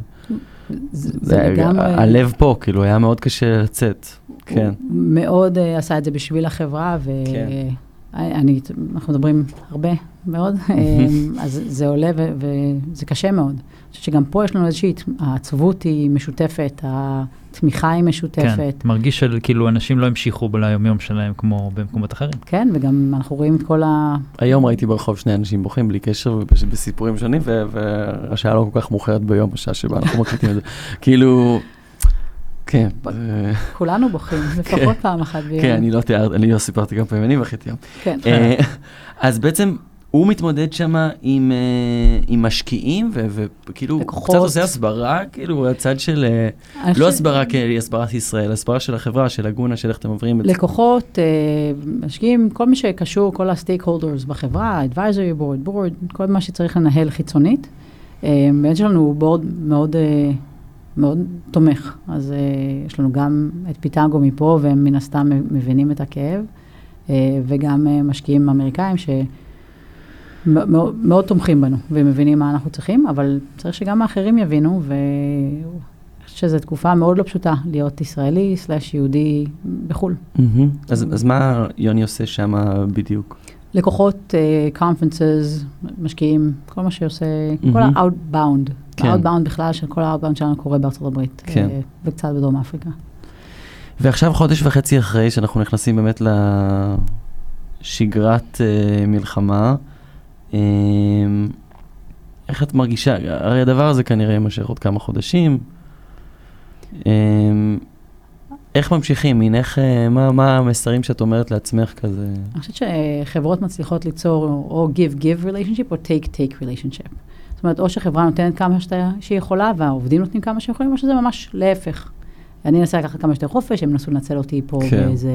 זה, זה, לגמרי... הלב פה, כאילו, היה מאוד קשה לצאת. כן. מאוד uh, עשה את זה בשביל החברה, ו... כן. אני, אנחנו מדברים הרבה מאוד, אז זה עולה וזה קשה מאוד. חושבת שגם פה יש לנו איזושהי, העצבות היא משותפת, התמיכה היא משותפת. כן, מרגיש שכאילו אנשים לא המשיכו ביומיום שלהם כמו במקומות אחרים. כן, וגם אנחנו רואים את כל ה... היום ראיתי ברחוב שני אנשים בוכים בלי קשר ובסיפורים שונים, והשעה לא כל כך מאוחרת ביום, השעה שבה אנחנו מקליטים את זה. כאילו... כן. כולנו בוכים, לפחות כן. פעם אחת ביום. כן, אני לא תיארתי, אני לא סיפרתי כמה פעמים, אני בכיתי היום. כן. אה, אז בעצם הוא מתמודד שם עם, uh, עם משקיעים, וכאילו, קצת עושה הסברה, כאילו, הצד של, uh, לא ש... הסברה כהסברת ישראל, הסברה של החברה, של הגונה, של איך אתם עוברים את זה. לקוחות, uh, משקיעים, כל מי שקשור, כל הסטייק הולדרס בחברה, advisory board, board, כל מה שצריך לנהל חיצונית. באמת שלנו הוא בורד מאוד, uh, מאוד תומך. אז uh, יש לנו גם את פיטנגו מפה, והם מן הסתם מבינים את הכאב, uh, וגם uh, משקיעים אמריקאים ש... מאוד, מאוד תומכים בנו ומבינים מה אנחנו צריכים, אבל צריך שגם האחרים יבינו, ואני חושבת שזו תקופה מאוד לא פשוטה להיות ישראלי סלאש יהודי בחו"ל. Mm-hmm. אז, אז מה יוני עושה שם בדיוק? לקוחות, קונפרנסס, uh, משקיעים, כל מה שעושה, mm-hmm. כל ה-outbound. כן. ה-outbound בכלל, של כל ה-outbound שלנו קורה בארצות הברית, כן. uh, וקצת בדרום אפריקה. ועכשיו חודש וחצי אחרי שאנחנו נכנסים באמת לשגרת uh, מלחמה, איך את מרגישה? הרי הדבר הזה כנראה יימשך עוד כמה חודשים. אמ, איך ממשיכים? מין איך, אה, מה, מה המסרים שאת אומרת לעצמך כזה? אני חושבת שחברות מצליחות ליצור או give-give relationship או take-take relationship. זאת אומרת, או שחברה נותנת כמה שהיא יכולה, והעובדים נותנים כמה שיכולים, או שזה ממש להפך. אני אנסה לקחת כמה שיותר חופש, הם ינסו לנצל אותי פה כן. באיזה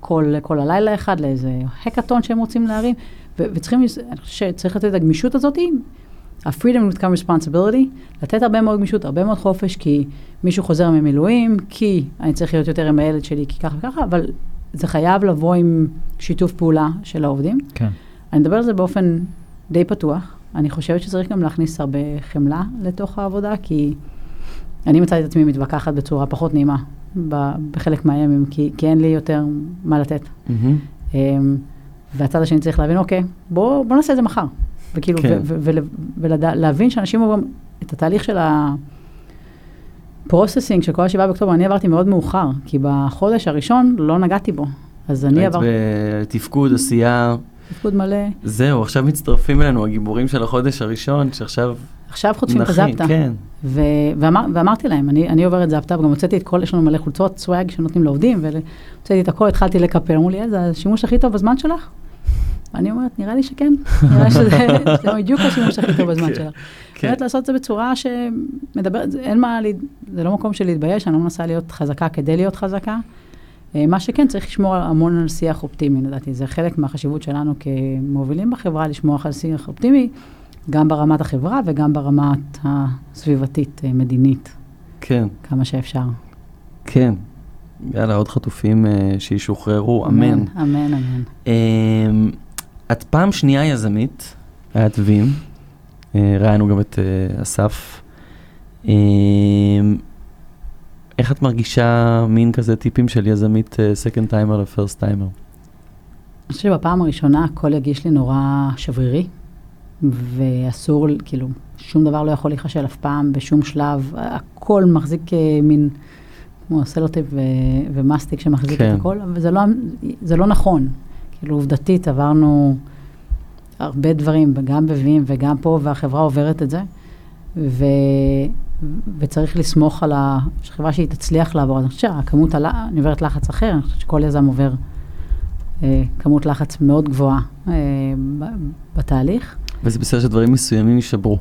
כל, כל הלילה אחד, לאיזה הקאטון שהם רוצים להרים. וצריכים, אני חושבת שצריך לתת את הגמישות הזאת, ה-freedom with come responsibility, לתת הרבה מאוד גמישות, הרבה מאוד חופש, כי מישהו חוזר ממילואים, כי אני צריך להיות יותר עם הילד שלי, כי ככה וככה, אבל זה חייב לבוא עם שיתוף פעולה של העובדים. כן. אני מדבר על זה באופן די פתוח. אני חושבת שצריך גם להכניס הרבה חמלה לתוך העבודה, כי אני מצאתי את עצמי מתווכחת בצורה פחות נעימה בחלק מהימים, כי, כי אין לי יותר מה לתת. Mm-hmm. והצד השני צריך להבין, אוקיי, בוא, בוא נעשה את זה מחר. וכאילו, כן. ולהבין שאנשים עוברים את התהליך של הפרוססינג של כל השבעה באוקטובר, אני עברתי מאוד מאוחר, כי בחודש הראשון לא נגעתי בו. אז אני עברתי... בתפקוד, עשייה. תפקוד מלא. זהו, עכשיו מצטרפים אלינו הגיבורים של החודש הראשון, שעכשיו... עכשיו חוטפים את הזפטה. כן. ו- ואמר, ואמרתי להם, אני, אני עוברת זפטה, וגם הוצאתי את כל, יש לנו מלא חולצות, סוואג שנותנים לעובדים, והוצאתי את הכל, התחלתי לקפל, אמרו לי, זה השימוש הכי טוב בזמן שלך? אני אומרת, נראה לי שכן, נראה שזה בדיוק השימוש הכי טוב בזמן כן. כן. באמת לעשות את זה בצורה שמדברת, אין מה, זה לא מקום של להתבייש, אני לא מנסה להיות חזקה כדי להיות חזקה. אה, מה שכן, צריך לשמור המון על שיח אופטימי, לדעתי. זה חלק מהחשיבות שלנו כמובילים בחברה, לשמור על שיח אופטימי, גם ברמת החברה וגם ברמת הסביבתית, אה, מדינית. כן. כמה שאפשר. כן. יאללה, עוד חטופים uh, שישוחררו, אמן. אמן, אמן. אמן. Uh, את פעם שנייה יזמית, היה את וים, uh, ראינו גם את uh, אסף. Uh, איך את מרגישה מין כזה טיפים של יזמית second timer ל first timer? אני חושבת שבפעם הראשונה הכל הרגיש לי נורא שברירי, ואסור, כאילו, שום דבר לא יכול להיכשל אף פעם, בשום שלב, הכל מחזיק מין, כמו סלוטיפ ומאסטיק שמחזיק כן. את הכל, וזה לא, לא נכון. כאילו, עובדתית, עברנו הרבה דברים, גם בווים וגם פה, והחברה עוברת את זה, ו... וצריך לסמוך על החברה שהיא תצליח לעבור. אני חושבת שהכמות, הל... אני עוברת לחץ אחר, אני חושבת שכל יזם עובר אה, כמות לחץ מאוד גבוהה אה, בתהליך. וזה בסדר שדברים מסוימים יישברו.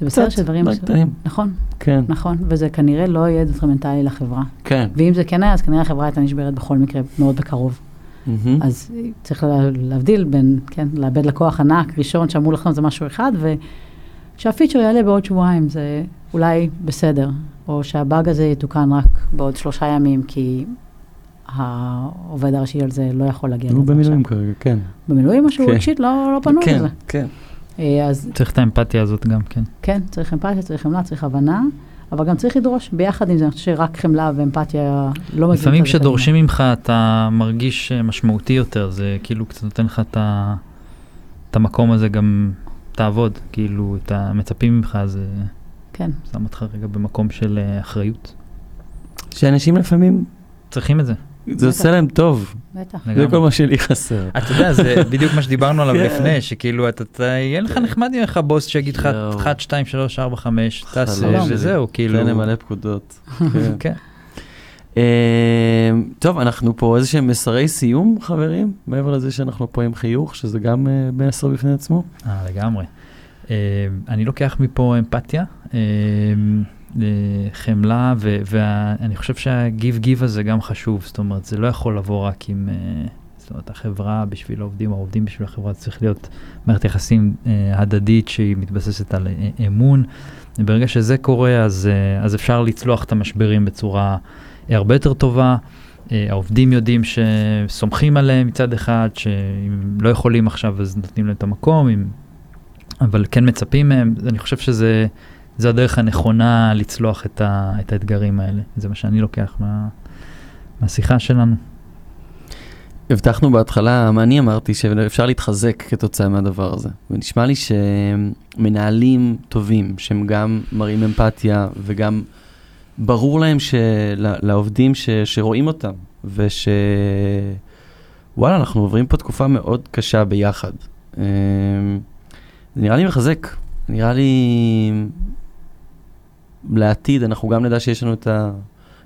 זה בסדר שדברים מסוימים, נכון, כן. נכון, וזה כנראה לא יהיה דטרמנטלי לחברה. כן. ואם זה כן היה, אז כנראה החברה הייתה נשברת בכל מקרה מאוד בקרוב. Mm-hmm. אז צריך להבדיל בין, כן, לאבד לקוח ענק ראשון שאמור לחתום זה משהו אחד, ושהפיצ'ר יעלה בעוד שבועיים זה אולי בסדר, או שהבאג הזה יתוקן רק בעוד שלושה ימים, כי העובד הראשי על זה לא יכול להגיע לזה עכשיו. הוא במילואים כרגע, כן. במילואים או שהוא כן. רגשית לא, לא פנוי כן, לזה. כן, כן. אז... צריך את האמפתיה הזאת גם, כן. כן, צריך אמפתיה, צריך חמלה, צריך הבנה. אבל גם צריך לדרוש ביחד עם זה, אני חושבת שרק חמלה ואמפתיה לא מגיעים. לפעמים כשדורשים ממך אתה מרגיש אה, משמעותי יותר, זה כאילו קצת נותן לך את, ה... את המקום הזה גם תעבוד, כאילו את המצפים ממך, זה כן. שם אותך רגע במקום של אה, אחריות. שאנשים לפעמים, צריכים את זה. זה עושה להם טוב, בטח. זה. כל מה שלי חסר. אתה יודע, זה בדיוק מה שדיברנו עליו כן. לפני, שכאילו אתה, יהיה לך נחמד אם יהיה לך בוס שיגיד לך יואו. 1, 2, 3, 4, 5, תעשה. וזהו, כאילו. תן להם מלא פקודות. כן. כן. אה, טוב, אנחנו פה איזה שהם מסרי סיום, חברים? מעבר לזה שאנחנו פה עם חיוך, שזה גם אה, מסר בפני עצמו. אה, לגמרי. אה, אני לוקח מפה אמפתיה, אה, אה, חמלה, ואני חושב שהגיב גיב הזה גם חשוב, זאת אומרת, זה לא יכול לבוא רק עם, אה, זאת אומרת, החברה בשביל העובדים, העובדים בשביל החברה, צריך להיות מערכת יחסים אה, הדדית שהיא מתבססת על אה, אמון. וברגע שזה קורה, אז, אז אפשר לצלוח את המשברים בצורה הרבה יותר טובה. העובדים יודעים שסומכים עליהם מצד אחד, שאם לא יכולים עכשיו אז נותנים להם את המקום, אם, אבל כן מצפים מהם. אני חושב שזה זו הדרך הנכונה לצלוח את, ה, את האתגרים האלה. זה מה שאני לוקח מה, מהשיחה שלנו. הבטחנו בהתחלה, מה אני אמרתי, שאפשר להתחזק כתוצאה מהדבר הזה. ונשמע לי שמנהלים טובים, שהם גם מראים אמפתיה וגם ברור להם של, לעובדים ש, שרואים אותם, וש... וואלה, אנחנו עוברים פה תקופה מאוד קשה ביחד. אמ, זה נראה לי מחזק, נראה לי לעתיד, אנחנו גם נדע שיש לנו את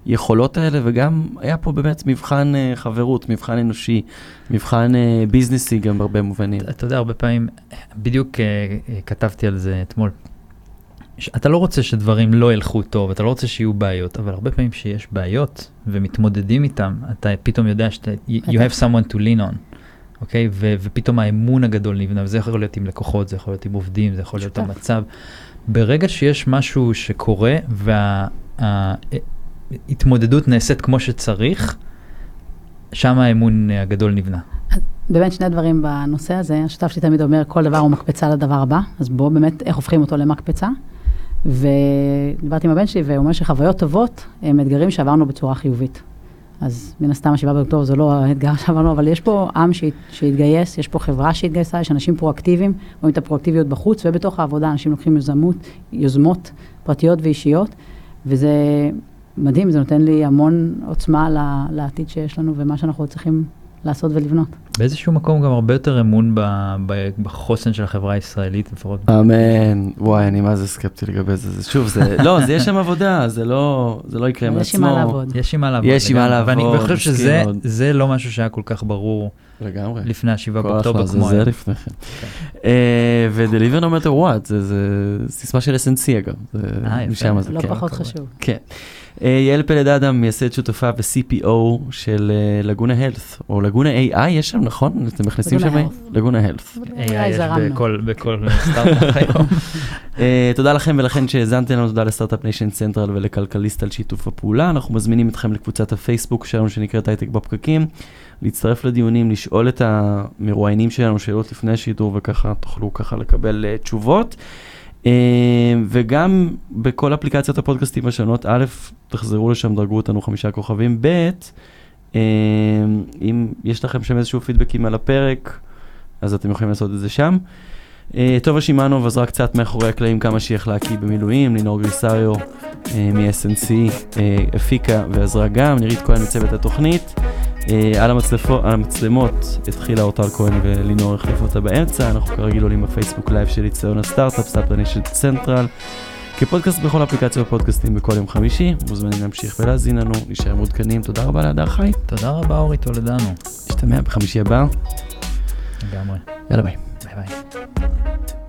היכולות האלה, וגם היה פה באמת מבחן uh, חברות, מבחן אנושי, מבחן uh, ביזנסי גם בהרבה מובנים. אתה, יודע, הרבה פעמים, בדיוק uh, כתבתי על זה אתמול. אתה לא רוצה שדברים לא ילכו טוב, אתה לא רוצה שיהיו בעיות, אבל הרבה פעמים שיש בעיות ומתמודדים איתם, אתה פתאום יודע שאתה, you, have someone to lean on, אוקיי? ו- ופתאום האמון הגדול נבנה, וזה יכול להיות עם לקוחות, זה יכול להיות עם עובדים, זה יכול להיות. המצב. ברגע שיש משהו שקורה וההתמודדות נעשית כמו שצריך, שם האמון אה, הגדול נבנה. באמת שני דברים בנושא הזה, השותף שלי תמיד אומר, כל דבר הוא מקפצה לדבר הבא, אז בואו באמת, איך הופכים אותו למקפצה. ודיברתי עם הבן שלי, והוא אומר שחוויות טובות הם אתגרים שעברנו בצורה חיובית. אז מן הסתם השבעה באוקטובר זה לא האתגר שעברנו, אבל יש פה עם שהת, שהתגייס, יש פה חברה שהתגייסה, יש אנשים פרואקטיביים, רואים את הפרואקטיביות בחוץ, ובתוך העבודה אנשים לוקחים יוזמות, יוזמות פרטיות ואישיות, וזה מדהים, זה נותן לי המון עוצמה לעתיד שיש לנו ומה שאנחנו צריכים לעשות ולבנות. באיזשהו מקום גם הרבה יותר אמון ב, ב, בחוסן של החברה הישראלית, לפחות. אמן, וואי, אני מה זה סקפטי לגבי זה, זה שוב, זה, לא, זה יש שם עבודה, זה לא, זה לא יקרה מעצמו. יש עם מה לעבוד. יש עם מה לעבוד. יש עם מה לגמרי. ואני לעבוד, חושב שזה. זה לא משהו שהיה כל כך ברור לגמרי. לפני השבעה כל באוקטובר אחלה, זה כמו זה היום. לפני כן. אה, ו-deliver no matter what, זה- זה סיסמה של SNC אגב, אה, יפה. משם זה, לא כן. פחות. חשוב. כן. אה, יעל פלד אדם, מייסד שותפה ו-CPO של אה, Laguna Health, או Laguna AI, יש שם, נכון? אתם מכניסים שם? Laguna Health. AI יש זרמנו. בכל- בכל סטארט-אפ היום. אה, תודה לכם ולכן שהאזנתם לנו, תודה ל Start-Up Nation Central ולכלכליסט על שיתוף הפעולה. אנחנו מזמינים אתכם לקבוצת הפייסבוק שלנו שנקראת הייטק בפקקים, להצטרף לדיונים, לשאול את המרואיינים שלנו שאלות לפני השידור וככה תוכלו ככה לקבל אה, תשובות. אה, וגם בכל אפליקציות הפודקאסטים השונות, א', תחזרו לשם, דרגו אותנו חמישה כוכבים, ב', אה, אם יש לכם שם איזשהו פידבקים על הפרק, אז אתם יכולים לעשות את זה שם. אה, טובה שמענוב עזרה קצת מאחורי הקלעים כמה שהיא יכלה כי במילואים, לינור גריסריו אה, מ-SNC אה, הפיקה ועזרה גם, נירית כהן מצוות התוכנית. אה, על, המצלפו, על המצלמות התחילה אורטל כהן ולינור החליפה אותה באמצע, אנחנו כרגיל עולים בפייסבוק לייב של יציון הסטארט-אפ, Start-Up Nation Central. כפודקאסט בכל אפליקציות הפודקאסטים בכל יום חמישי, מוזמנים להמשיך ולהאזין לנו, להישאר מעודכנים, תודה רבה להדר חי, תודה רבה אורי טולדנו. נשתמע בחמישי הבא, לגמרי. יאללה ביי. ביי ביי.